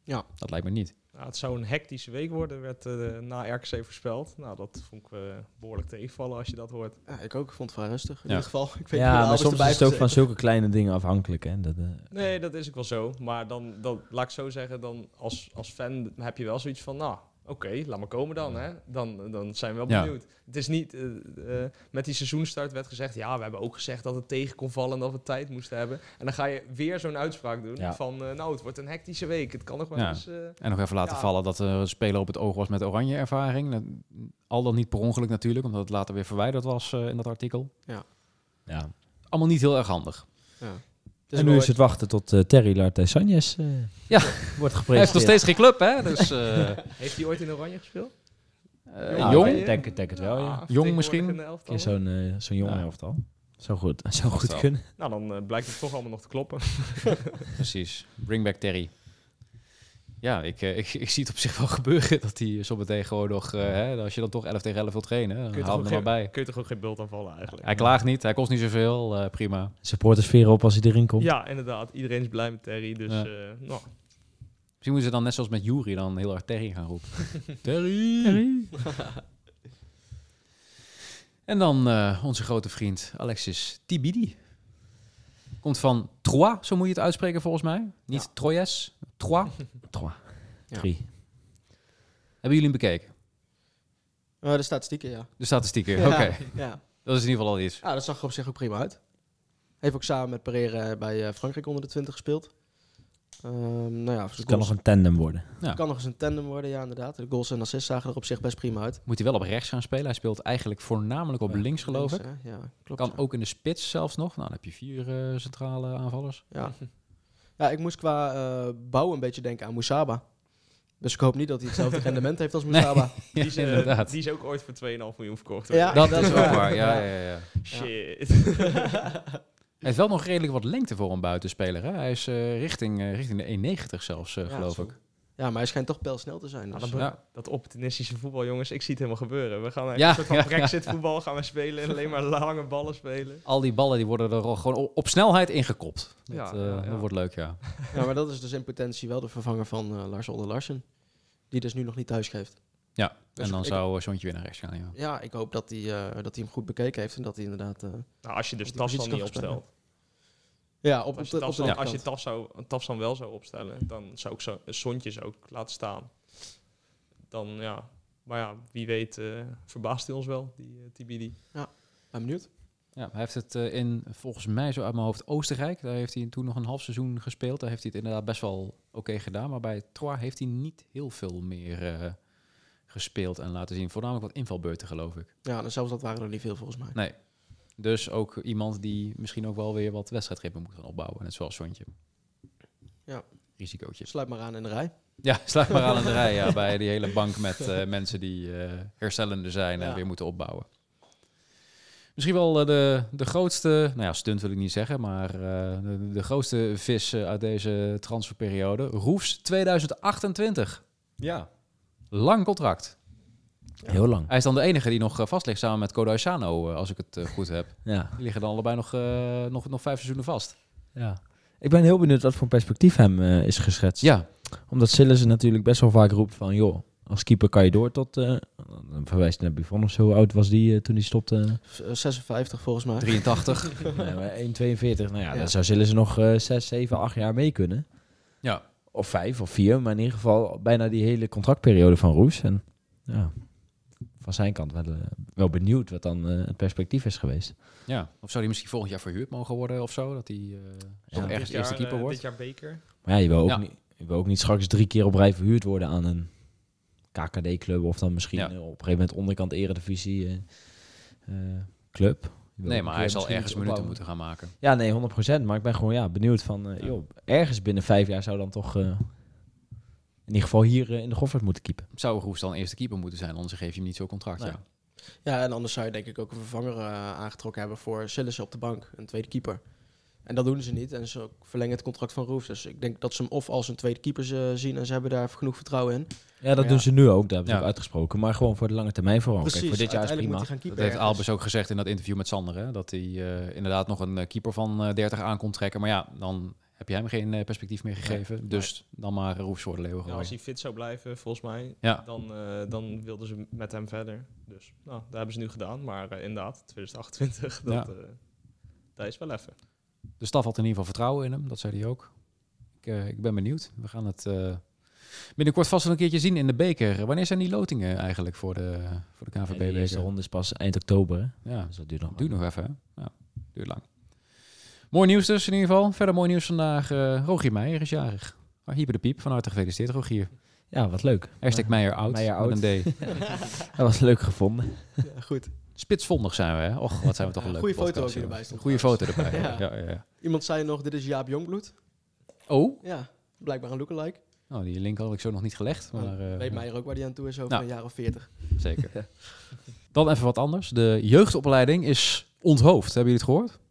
Ja. Dat lijkt me niet. Nou, het zou een hectische week worden, werd uh, na RKC voorspeld. Nou, dat vond ik uh, behoorlijk tegenvallen als je dat hoort. Ja, ik ook. Ik vond het vrij rustig. In ieder geval. Ik weet ja, maar soms is het ook van zulke kleine dingen afhankelijk. Hè? Dat, uh... Nee, dat is ook wel zo. Maar dan, dan, laat ik zo zeggen, dan als, als fan heb je wel zoiets van... Nou, Oké, laat maar komen dan. Hè? Dan, dan zijn we wel benieuwd. Het is niet, uh, uh, met die seizoenstart werd gezegd, ja, we hebben ook gezegd dat het tegen kon vallen en dat we tijd moesten hebben. En dan ga je weer zo'n uitspraak doen ja. van, uh, nou, het wordt een hectische week. Het kan nog wel ja. eens... en nog even laten vallen dat er een speler op het oog was met oranje ervaring. Al dan niet per ongeluk natuurlijk, omdat het later weer verwijderd was in dat artikel. Ja. ja. Allemaal niet heel erg handig. Ja en nu is het wachten tot uh, Terry Larte Sanjes uh, ja. wordt gepresenteerd. Hij heeft nog steeds geen club, hè? Dus, uh, heeft hij ooit in Oranje gespeeld? Uh, jong? Ik denk, denk het wel, ja. Jong misschien? Zo'n zo'n jonge ja. elftal. Zo goed, zo goed kunnen. Nou, dan blijkt het toch allemaal nog te kloppen. Precies. Bring back Terry. Ja, ik, ik, ik, zie het op zich wel gebeuren dat hij zo meteen gewoon nog, uh, hè, als je dan toch 11 tegen 11 wil trainen, dan haal hem er maar bij. Kun je toch ook geen bult aanvallen eigenlijk? Hij klaagt niet, hij kost niet zoveel, uh, prima. Supportersfeer op als hij erin komt. Ja, inderdaad. Iedereen is blij met Terry, dus ja. uh, nou. Misschien moeten ze dan net zoals met Jury dan heel hard Terry gaan roepen. Terry! Terry. en dan onze grote vriend Alexis Tibidi. Komt van Troyes, zo moet je het uitspreken volgens mij. Niet ja. Troyes, Trois. Trois. Drie. Hebben jullie hem bekeken? Uh, de statistieken, ja. De statistieken, oké. Okay. Ja. Dat is in ieder geval al iets. Ja, dat zag er op zich ook prima uit. Heeft ook samen met Pereira bij uh, Frankrijk onder de 20 gespeeld. Um, nou ja, dus het kan nog een tandem worden. Ja. Het kan nog eens een tandem worden, ja inderdaad. De goals en assists zagen er op zich best prima uit. Moet hij wel op rechts gaan spelen. Hij speelt eigenlijk voornamelijk op ja, links, geloof links, ik. Ja, klopt. Kan ook in de spits zelfs nog. Nou, dan heb je vier uh, centrale aanvallers. Ja. Ja, ik moest qua uh, bouw een beetje denken aan Moesaba. Dus ik hoop niet dat hij hetzelfde rendement heeft als Musaba. die, is, uh, die is ook ooit voor 2,5 miljoen verkocht. Ja, dat, is wel waar. Ja, ja, ja. Shit. Hij heeft wel nog redelijk wat lengte voor een buitenspeler. Hè? Hij is uh, richting, uh, richting de 1,90 zelfs, uh, geloof ik. Ja, maar hij schijnt toch snel te zijn. Dus. Ja, dat, opportunistische voetbal, jongens, ik zie het helemaal gebeuren. We gaan ja, een soort van brexit voetbal gaan we spelen en alleen maar lange ballen spelen. Al die ballen die worden er gewoon op snelheid ingekopt. Dat, ja, dat wordt leuk, ja. Ja, maar dat is dus in potentie wel de vervanger van Lars Older Larsen. Die dus nu nog niet thuis geeft. Ja, dus en dan zou Sontje weer naar rechts gaan. Ja, ja ik hoop dat hij, dat hij hem goed bekeken heeft en dat hij inderdaad... nou, als je dus dat dan niet opstelt. Ja, op, als je, dan, als je Tafs, zou, Tafs dan wel zou opstellen, dan zou ik zo, Sontjes ook laten staan. Dan ja, maar ja, wie weet uh, verbaast hij ons wel, die uh, TBD. Ja, ben benieuwd. Ja, hij heeft het uh, in, volgens mij zo uit mijn hoofd, Oostenrijk. Daar heeft hij toen nog een half seizoen gespeeld. Daar heeft hij het inderdaad best wel oké okay gedaan. Maar bij Troyes heeft hij niet heel veel meer gespeeld en laten zien. Voornamelijk wat invalbeurten, geloof ik. Ja, en zelfs dat waren er niet veel volgens mij. Nee, dus ook iemand die misschien ook wel weer wat wedstrijdritme moet gaan opbouwen. Net zoals Sontje. Ja. Risicootje. Sluit maar aan in de rij. Ja, sluit maar aan in de rij. Ja, bij die hele bank met uh, mensen die uh, herstellende zijn en weer moeten opbouwen. Misschien wel uh, de, de grootste, nou ja, stunt wil ik niet zeggen, maar de, de, grootste vis uit deze transferperiode. Roefs 2028. Ja. Lang contract. Heel lang. Hij is dan de enige die nog vast ligt samen met Kodo Sano, als ik het goed heb. Ja. Die liggen dan allebei nog, nog, nog vijf seizoenen vast. Ja. Ik ben heel benieuwd wat voor perspectief hem is geschetst. Ja. Omdat Sillissen natuurlijk best wel vaak roept van, joh, als keeper kan je door tot, uh, verwijst naar Buffon of zo, hoe oud was die uh, toen hij stopte? 56 volgens mij. 83. nee, maar 1,42. Nou ja, ja, dan zou Sillissen nog uh, 6, 7, 8 jaar mee kunnen. Ja. Of 5 of 4, maar in ieder geval bijna die hele contractperiode van Roes. En ja, van zijn kant wel, wel benieuwd wat dan uh, het perspectief is geweest. Ja, of zou hij misschien volgend jaar verhuurd mogen worden of zo? Dat hij uh, ja, ergens jaar, eerste keeper wordt? Dit jaar beker. Maar ja, je wil ook, ja. niet, je wil ook niet straks drie keer op rij verhuurd worden aan een KKD-club of dan misschien ja. op een gegeven moment onderkant eredivisie club. Nee, maar hij zal ergens minuten moeten gaan maken. Ja, nee, 100%. Maar ik ben gewoon ja, benieuwd van, joh, ergens binnen vijf jaar zou dan toch in ieder geval hier in de Goffert moeten keepen. Zou Roes dan eerste keeper moeten zijn, anders geef je hem niet zo'n contract. Nee. Ja. ja, en anders zou je denk ik ook een vervanger uh, aangetrokken hebben voor Sillissen op de bank, een tweede keeper. En dat doen ze niet en ze verlengen het contract van Roes. Dus ik denk dat ze hem of als een tweede keeper uh, zien en ze hebben daar genoeg vertrouwen in. Ja, dat maar doen ja. ze nu ook, daar hebben ze ook uitgesproken. Maar gewoon voor de lange termijn vooral. Precies, Kijk, voor dit jaar is prima. Dat heeft Albers ook gezegd in dat interview met Sander. Hè? Dat hij uh, inderdaad nog een keeper van 30 aan kon trekken. Maar ja, dan heb je hem geen uh, perspectief meer gegeven. Nee, dus nee. dan maar Roefs voor de leeuwen ja, Als hij fit zou blijven, volgens mij, ja. dan, uh, dan wilden ze met hem verder. Dus nou, dat hebben ze nu gedaan. Maar uh, inderdaad, 2028, dat, ja. dat is wel even. De staf had in ieder geval vertrouwen in hem, dat zei hij ook. Ik, ik ben benieuwd. We gaan het binnenkort vast wel een keertje zien in de beker. Wanneer zijn die lotingen eigenlijk voor de, voor de KVB? Ja, de eerste ronde is pas eind oktober. Hè? Ja, dus dat duurt nog, duurt nog even. Hè? Ja, duurt lang. Mooi nieuws dus in ieder geval. Verder mooi nieuws vandaag. Uh, Rogier Meijer is jarig. Oh, hier bij de piep. Van harte gefeliciteerd, Rogier. Ja, wat leuk. Hashtag Meijer oud. Meijer oud. Een D. dat was leuk gevonden. Ja, goed. Spitsvondig zijn we, hè? Och, wat zijn we toch een leuke Goeie foto ook erbij stond. Goeie foto erbij, ja. Ja, ja, ja. Iemand zei nog, dit is Jaap Jongbloed. Oh? Ja, blijkbaar een lookalike. Oh, die link had ik zo nog niet gelegd. Maar, uh, weet Meijer ook waar die aan toe is over nou, een jaar of veertig. Zeker. Dan even wat anders. De jeugdopleiding is onthoofd. Hebben jullie het gehoord?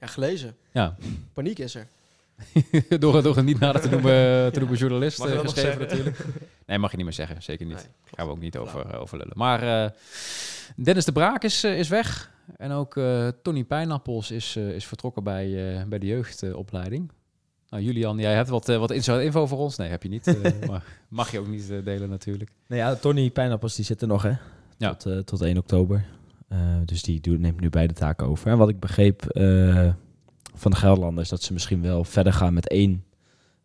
Ja, gelezen. Ja. Paniek is er. door, door een niet nader te noemen, te noemen journalist uh, geschreven natuurlijk. Nee, mag je niet meer zeggen. Zeker niet. Nee, Gaan we ook niet over, uh, over lullen. Maar uh, Dennis de Braak is, is weg. En ook Tony Pijnappels is, is vertrokken bij, bij de jeugdopleiding. Nou, Julian, jij hebt wat, wat info voor ons. Nee, heb je niet. maar mag je ook niet delen natuurlijk. Nou ja, Tony Pijnappels die zit er nog hè. Ja. Tot, tot 1 oktober. Uh, dus die doet, neemt nu beide taken over. En wat ik begreep uh, van de Gelderlanders, dat ze misschien wel verder gaan met één,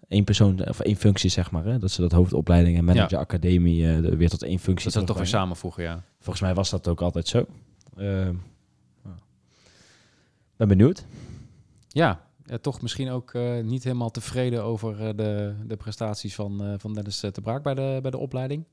één persoon of één functie, zeg maar. Hè? Dat ze dat hoofdopleiding en manager ja. academie uh, weer tot één functie. Dat ze dat toch weer samenvoegen, ja. Volgens mij was dat ook altijd zo. ben benieuwd. Ja, ja, toch misschien ook uh, niet helemaal tevreden over uh, de, de prestaties van, uh, van Dennis te Braak bij de, bij de opleiding.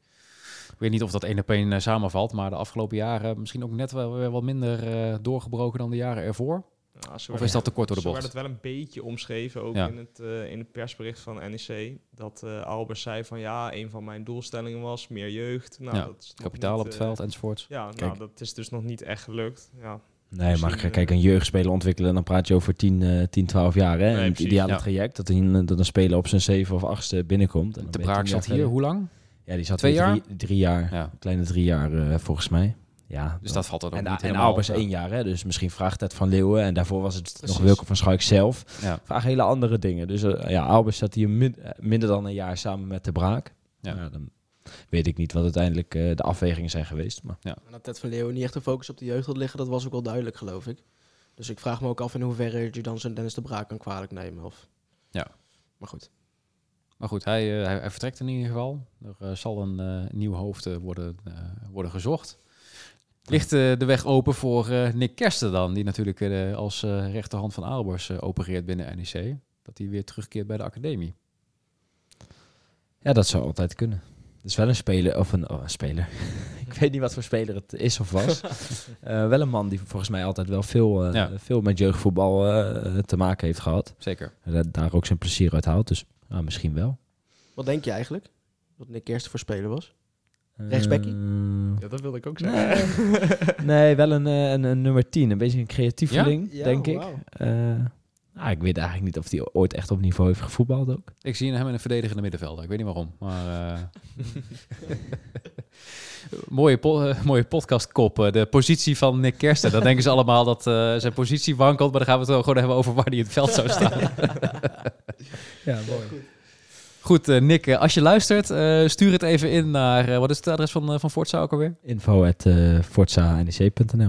Ik weet niet of dat één op één samenvalt, maar de afgelopen jaren misschien ook net wel weer wat minder doorgebroken dan de jaren ervoor. of is dat te kort door de bocht? Zo werd het wel een beetje omschreven, ook in, het, uh, in het persbericht van NEC. Dat uh, Albers zei van ja, een van mijn doelstellingen was meer jeugd. Nou, ja, dat is kapitaal op het veld enzovoort. Ja, nou, dat is dus nog niet echt gelukt. Ja. Nee, maar kijk, een jeugdspeler ontwikkelen, dan praat je over 10, 10 12 jaar. Hè? Nee, het ideale traject, dat een, dat een speler op zijn zeven of achtste binnenkomt. En de Braak zat hier, hoe lang? Ja, die zat Twee jaar? Drie, drie jaar, ja. kleine drie jaar uh, volgens mij. Ja, dus dat valt er ook en, niet En Albers één jaar, hè? dus misschien vraagt het van Leeuwen. En daarvoor was het nog Wilke van Schuik zelf. Ja. Vraag hele andere dingen. Dus uh, ja, Albers zat hier min, minder dan een jaar samen met de Braak. Ja. ja dan weet ik niet wat uiteindelijk uh, de afwegingen zijn geweest. Maar. Ja. En dat Ted van Leeuwen niet echt de focus op de jeugd had liggen, dat was ook wel duidelijk, geloof ik. Dus ik vraag me ook af in hoeverre je dan zo'n Dennis de Braak kan kwalijk nemen. Of... Ja. Maar goed. Maar goed, hij, uh, hij, hij, vertrekt in ieder geval. Er uh, zal een uh, nieuw hoofd worden, worden gezocht. Ligt de weg open voor Nick Kersten dan, die natuurlijk als rechterhand van Aalbers opereert binnen NEC. Dat hij weer terugkeert bij de academie. Ja, dat zou altijd kunnen. Het is wel een speler, of een, oh, een speler. ik weet niet wat voor speler het is of was. wel een man die volgens mij altijd wel veel, ja. veel met jeugdvoetbal te maken heeft gehad. Zeker. daar ook zijn plezier uit haalt. Dus nou, misschien wel. Wat denk je eigenlijk? Wat Nick Kersten voor speler was? Rechtsbackie? Uh, ja, dat wilde ik ook zeggen. Nee, nee wel een, eh, een, een, nummer 10. Een beetje een creatieveling, ja? denk ik. Uh, nou, ik weet eigenlijk niet of hij ooit echt op niveau heeft gevoetbald ook. Ik zie hem in een verdedigende middenvelder. Ik weet niet waarom. Maar, uh... mooie, po mooie podcastkop. de positie van Nick Kersten. Dan denken ze allemaal dat zijn positie wankelt. Maar dan gaan we het gewoon hebben over waar hij in het veld zou staan. ja, mooi. Goed, uh, Nick, eh, als je luistert, uh, stuur het even in naar... wat is het adres van, van Forza ook alweer? Info at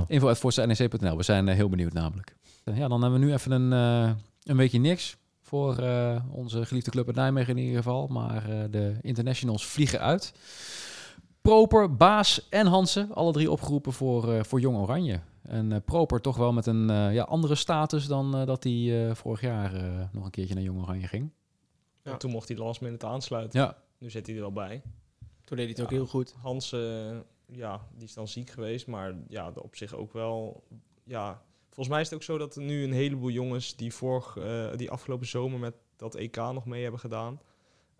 Info at forza-nec.nl. We zijn heel benieuwd namelijk. Ja, dan hebben we nu even een, een beetje niks voor onze geliefde club in Nijmegen in ieder geval. Maar de internationals vliegen uit. Proper, Baas en Hansen, alle drie opgeroepen voor, voor Jong Oranje. En Proper toch wel met een ja, andere status dan dat hij vorig jaar nog een keertje naar Jong Oranje ging. Ja. toen mocht hij last minute aansluiten. Ja. Nu zit hij er wel bij. Toen deed hij het ook heel goed. Hans, ja, die is dan ziek geweest, maar ja, op zich ook wel. Ja, volgens mij is het ook zo dat er nu een heleboel jongens die, vorig, uh, die afgelopen zomer met dat EK nog mee hebben gedaan,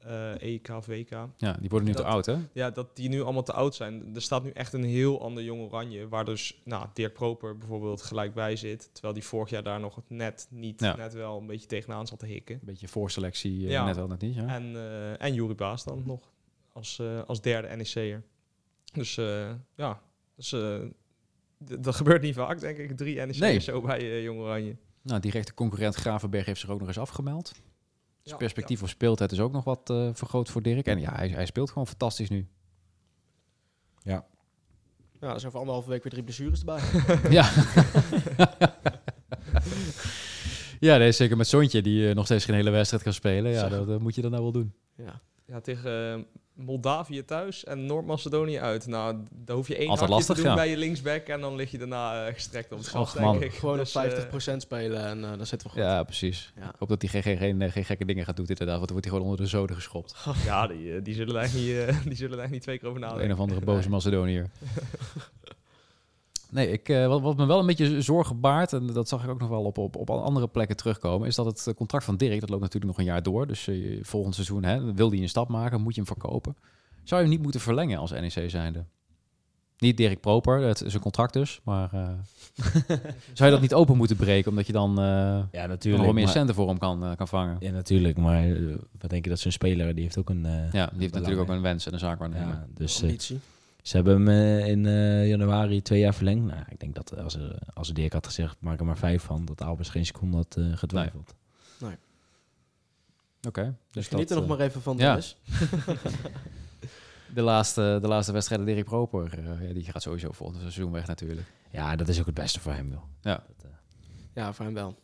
uh, EK, VK. Ja, die worden nu te oud, hè? Ja, dat die nu allemaal te oud zijn. Er staat nu echt een heel ander jong oranje, waar dus nou, Dirk Proper bijvoorbeeld gelijk bij zit, terwijl die vorig jaar daar nog net niet, net wel een beetje tegenaan zat te hikken. Een beetje voorselectie, uh, ja. net wel net niet, ja. En, uh, en Jurie Baas dan nog, als, als derde NEC'er. Dus ja, dus, dat gebeurt niet vaak, denk ik. Drie NEC'ers nee. zo bij Jong Oranje. Nou, directe concurrent Gravenberg heeft zich ook nog eens afgemeld. Dus perspectief ja. op speeltijd is ook nog wat uh, vergroot voor Dirk. En ja, hij, hij, speelt gewoon fantastisch nu. Ja. Ja, er zijn voor anderhalve week weer drie blessures erbij. ja. ja, nee, zeker met Sontje, die uh, nog steeds geen hele wedstrijd kan spelen. Ja, dat, dat, moet je dan nou wel doen. Ja, ja tegen Moldavië thuis en Noord-Macedonië uit. Nou, daar hoef je één Altijd lastig, te doen ja. bij je linksback en dan lig je daarna uh, gestrekt op het gras, denk ik. Gewoon dus, op 50% uh, spelen en uh, dan zitten we goed. Ja, precies. Ja. Ik hoop dat hij geen, geen, geen, geen, gekke dingen gaat doen inderdaad, want dan wordt hij gewoon onder de zoden geschopt. ja, die, die, zullen daar niet, die zullen daar niet twee keer over nadenken. Een of andere boze Macedoniër. Nee, ik, uh, wat, wat, me wel een beetje zorgen baart, en dat zag ik ook nog wel op, op, op andere plekken terugkomen, is dat het contract van Dirk, dat loopt natuurlijk nog een jaar door. Dus uh, volgend seizoen hè, wil hij een stap maken, moet je hem verkopen. Zou je hem niet moeten verlengen als NEC zijnde? Niet Dirk Proper, dat is een contract dus, maar uh, zou je dat niet open moeten breken, omdat je dan ja, natuurlijk, nog meer centen voor hem kan, kan vangen? Ja, natuurlijk, maar wat denk je dat zo'n speler, die heeft ook een... ja, die heeft natuurlijk ook een wens en een zaak waarnemen. Ja, dus, ze hebben hem uh, in uh, januari twee jaar verlengd. Nou, ik denk dat als, er, als Dirk had gezegd, maak er maar vijf van, dat Albers geen seconde had uh, getwijfeld. Nee. nee. Oké. Okay, dus geniet er nog maar even van, ja. de, laatste, de laatste wedstrijd Dirk Proper, ja, die gaat sowieso volgend seizoen weg natuurlijk. Ja, dat is ook het beste voor hem, wel. Ja. Dat, ja, voor hem wel.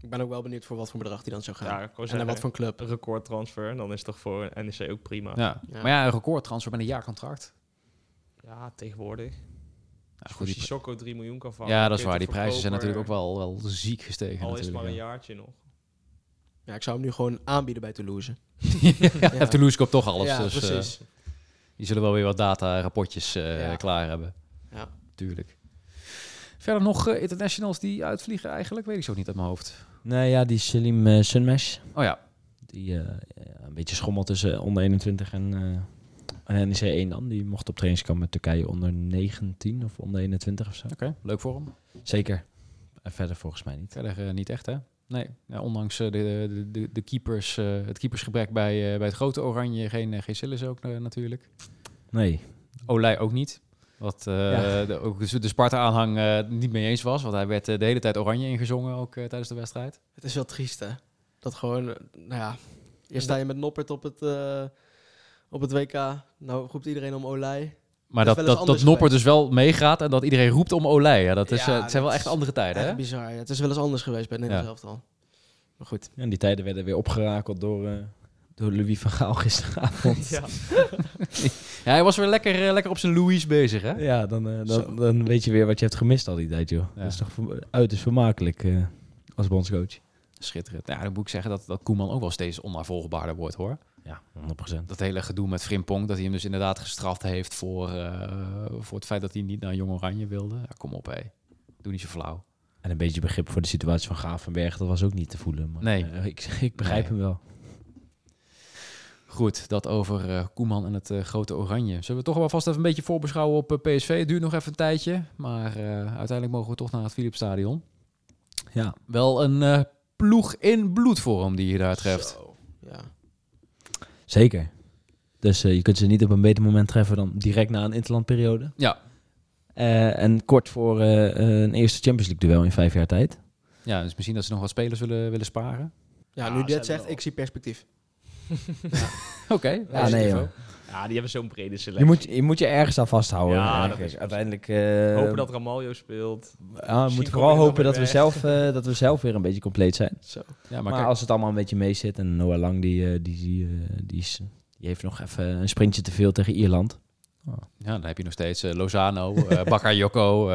Ik ben ook wel benieuwd voor wat voor bedrag hij dan zou gaan. Ja, en wat voor club. Een recordtransfer, dan is het toch voor NEC ook prima. Ja. ja. Maar ja, een recordtransfer met een jaarcontract. Ja, tegenwoordig. Ja, goed, die Sissoko 3 miljoen kan vangen. Ja, dat is waar. Die prijzen zijn natuurlijk ook wel, wel ziek gestegen. Al is het maar een jaartje nog. Ja, ik zou hem nu gewoon aanbieden bij Toulouse. ja, Toulouse koopt toch alles. Ja, dus, precies. Uh, die zullen wel weer wat data-rapportjes uh, ja. klaar hebben. Ja. Tuurlijk. Verder nog internationals die uitvliegen eigenlijk, weet ik zo niet uit mijn hoofd. Nee, ja, die Salim uh, Sunmesh. Oh ja. Die een beetje schommelt tussen onder 21 en en NEC 1 dan. Die mocht op trainingskamp met Turkije onder 19 of onder 21 of zo. Oké, leuk voor hem. Zeker. En verder volgens mij niet. Verder niet echt, hè? Nee, ja, ondanks de, de, de, de keepers, het keepersgebrek bij, bij het grote Oranje, geen, geen Sillis ook natuurlijk. Nee. Olij ook niet. Wat de, ook de Sparta-aanhang niet mee eens was. Want hij werd de hele tijd oranje ingezongen ook tijdens de wedstrijd. Het is wel triest, hè? Dat gewoon, nou ja... Eerst sta je met Noppert op het, op het WK. Nou roept iedereen om Olij. Maar dat, dat, dat, Noppert dus wel meegaat en dat iedereen roept om Olij. Ja, dat, is, het zijn wel echt andere tijden, hè? bizar. Ja. Het is wel eens anders geweest bij Nederland zelf al. Maar goed. En die tijden werden weer opgerakeld door, door Louis van Gaal gisteravond. ja. ja, hij was weer lekker, lekker op zijn Louis bezig, hè? Ja, dan, dan, dan, weet je weer wat je hebt gemist al die tijd, joh. Dat is toch uiterst vermakelijk als bondscoach. Schitterend. Ja, dan moet ik zeggen dat, dat Koeman ook wel steeds onnavolgbaarder wordt, hoor. Ja, 100%. Dat hele gedoe met Frimpong, dat hij hem dus inderdaad gestraft heeft voor, uh, voor het feit dat hij niet naar Jong Oranje wilde. Ja, kom op, hé. Doe niet zo flauw. En een beetje begrip voor de situatie van Gravenberg, dat was ook niet te voelen. Maar, nee. Uh, ik, ik begrijp hem wel. Goed, dat over uh, Koeman en het grote Oranje. Zullen we toch wel vast even een beetje voorbeschouwen op PSV? Het duurt nog even een tijdje, maar uiteindelijk mogen we toch naar het Philipsstadion. Ja. Wel een ploeg in bloedvorm die je daar treft. Zo, ja. Zeker. Dus uh, je kunt ze niet op een beter moment treffen dan direct na een interlandperiode. Ja. Uh, en kort voor uh, een eerste Champions League duel in vijf jaar tijd. Ja, dus misschien dat ze nog wat spelers willen, willen sparen. Ja, nu dit zegt, ik zie perspectief. ja. Oké. Okay, ja, nee, ja, die hebben zo'n brede selectie. Je moet, je moet je ergens aan vasthouden. Ja, dat is uiteindelijk. Uh, hopen dat Ramaljo speelt. Ja, we moeten vooral hopen dat we, zelf, uh, dat we zelf weer een beetje compleet zijn. Zo. Ja, maar, maar als het allemaal een beetje mee zit en Noah Lang die, uh, die, die, die, is, die heeft nog even een sprintje te veel tegen Ierland. Oh. Ja, dan heb je nog steeds Lozano, uh, Bakayoko,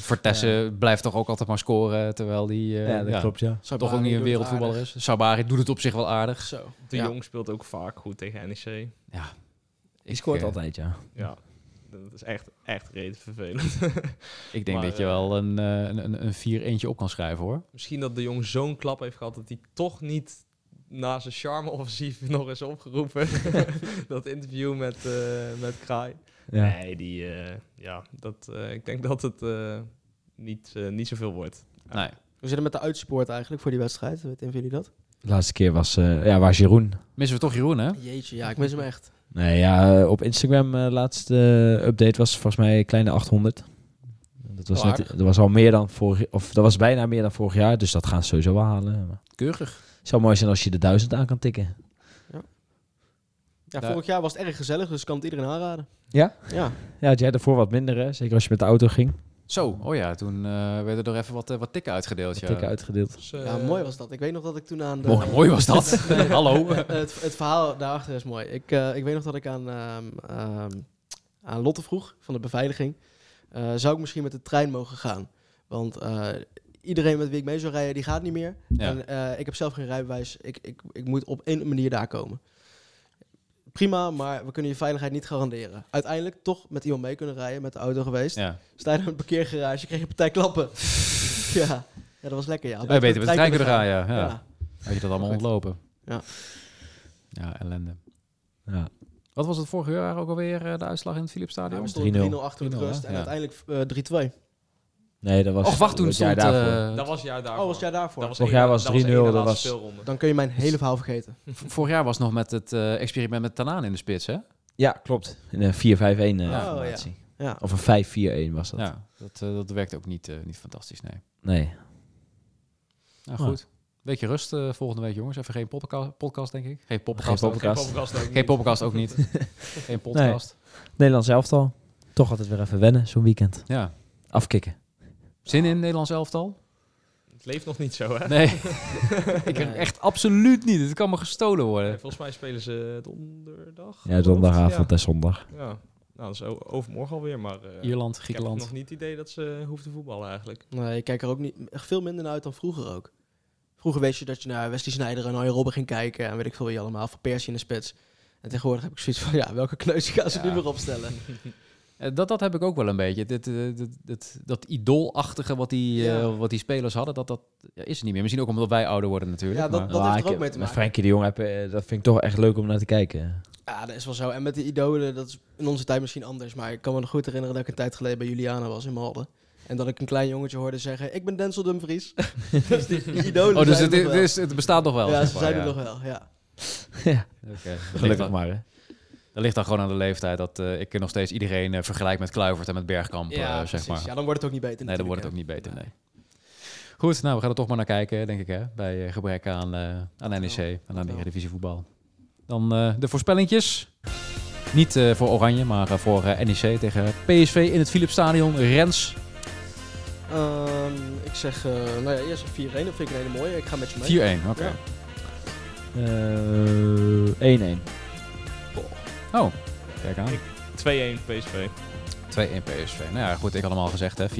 Vertessen ja. blijft toch ook altijd maar scoren, terwijl die ja, dat klopt, ja. toch ook niet een wereldvoetballer is. Sabari doet het op zich wel aardig. Zo. De Jong speelt ook vaak goed tegen NEC. Ja, die scoort uh, altijd, ja. Ja, dat is echt, echt reden vervelend. ik denk maar, dat je wel een, een, een, een vier eentje op kan schrijven, hoor. Misschien dat de jong zo'n klap heeft gehad dat hij toch niet na zijn charme-offensief nog eens opgeroepen. dat interview met, uh, met Kraai. Ja. Nee, die, uh, ja, dat, uh, ik denk dat het niet, niet zoveel wordt. Nee. Hoe zit het met de uitspoort eigenlijk voor die wedstrijd? Weten jullie dat? De laatste keer was, ja, waar Jeroen. Missen we toch Jeroen, hè? Jeetje, ja, ik mis hem echt. Nee, ja, op Instagram uh, laatste update was volgens mij kleine 800. Dat was, net, dat was al meer dan vorig of dat was bijna meer dan vorig jaar, dus dat gaan ze sowieso wel halen. Keurig. Het zou mooi zijn als je de duizend aan kan tikken. Ja. Ja, vorig jaar was het erg gezellig, dus kan het iedereen aanraden. Ja? Ja. Ja, had jij ervoor wat minder, hè? Zeker als je met de auto ging. Zo, oh ja, toen uh, werden er even wat, uh, wat tikken uitgedeeld. Ja. Tikken uitgedeeld. Dus, uh, ja, mooi was dat. Ik weet nog dat ik toen aan de... Mooi, mooi was dat. Hallo. het, het, verhaal daarachter is mooi. Ik, ik weet nog dat ik aan, um, um, aan Lotte vroeg van de beveiliging. zou ik misschien met de trein mogen gaan? Want iedereen met wie ik mee zou rijden, die gaat niet meer. Ja. En ik heb zelf geen rijbewijs. Ik, ik, ik moet op één manier daar komen prima, maar we kunnen je veiligheid niet garanderen. Uiteindelijk toch met iemand mee kunnen rijden, met de auto geweest. Ja. Sta je in een parkeergarage, kreeg je partij klappen. ja. ja, dat was lekker, ja. Wij weten met de trein kunnen rijden, ja. ja. Had je dat allemaal ontlopen. Ja. Ja, ellende. Ja. Wat was het vorig jaar ook alweer, uh, de uitslag in het Philipsstadion? Ja, 3-0 achter de rust en ja. uiteindelijk uh, 3-2. Nee, dat was... Och, wacht, toen stond... Uh, dat was jaar daarvoor. Oh, was jaar daarvoor. Dat was Vorig jaar was 3-0. Dat was... Dan kun je mijn hele verhaal vergeten. Vorig jaar was nog met het uh, experiment met Tanaan in de spits, hè? Ja, klopt. In een 4-5-1 uh, oh, formatie. Ja. ja. Of een 5-4-1 was dat. Ja, dat, uh, dat werkt ook niet, niet fantastisch, nee. Nee. Nou, goed. Oh. Beetje rust uh, volgende week, jongens. Even geen podcast, podcast denk ik. Geen podcast. Geen podcast, ook, geen podcast ook niet. geen podcast. Nee. Nederlands elftal. Toch altijd weer even wennen, zo'n weekend. Ja. Afkicken. Zin in Nederlands elftal? Het leeft nog niet zo, hè? Nee. ik heb echt absoluut niet. Het kan me gestolen worden. Volgens mij spelen ze donderdag. Ja, donderdagavond en zondag. Ja. Nou, dat is overmorgen alweer, maar... Uh, Ierland, Griekenland. Ik heb nog niet het idee dat ze hoeft te voetballen eigenlijk. Nee, ik kijk er ook niet echt veel minder naar uit dan vroeger ook. Vroeger wist je dat je naar Wesley Sneijder en Arjen Robben ging kijken en weet ik veel wie allemaal, voor Persie in de spits. En tegenwoordig heb ik zoiets van, ja, welke kneus gaan ze ja. nu weer opstellen? Dat, dat heb ik ook wel een beetje. Dit, dit, dit, dat idoolachtige wat die, wat die spelers hadden, dat, dat is er niet meer. Misschien ook omdat wij ouder worden natuurlijk. Ja, dat, dat heeft er ook mee te maken. Frenkie de Jong, heb, dat vind ik toch echt leuk om naar te kijken. Ja, dat is wel zo. En met de idolen, dat is in onze tijd misschien anders. Maar ik kan me nog goed herinneren dat ik een tijd geleden bij Juliana was in Malden. En dat ik een klein jongetje hoorde zeggen, ik ben Denzel Dumfries. dus die, die idolen Oh, dus het, is, het, bestaat nog wel? Ja, ze zijn er nog wel, ja. ja, okay. gelukkig maar hè. Dat ligt dan gewoon aan de leeftijd dat uh, ik nog steeds iedereen uh, vergelijk met Kluivert en met Bergkamp, ja, uh, zeg maar. Ja, dan wordt het ook niet beter Nee, dan wordt het ook niet beter, nee. Goed, nou, we gaan er toch maar naar kijken, denk ik, hè. Bij gebrek aan, aan NEC en aan de Eredivisie voetbal. Dan de voorspellingjes. Niet voor Oranje, maar voor NEC tegen PSV in het Philipsstadion. Rens, Um, ik zeg, nou ja, eerst een 4-1. Dat vind ik een hele mooie. Ik ga met je mee. 4-1, oké. Okay. Uh, 1-1. Oh, kijk aan. 2-1 PSV. 2-1 PSV. Nou ja, goed, ik had hem al gezegd, hè. 4-1.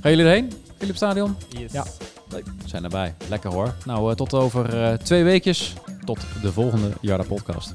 Gaan jullie erheen? Philip Stadion? Yes. Ja. We zijn erbij. Lekker hoor. Nou, uh, tot over twee weekjes. Tot de volgende Jarda podcast.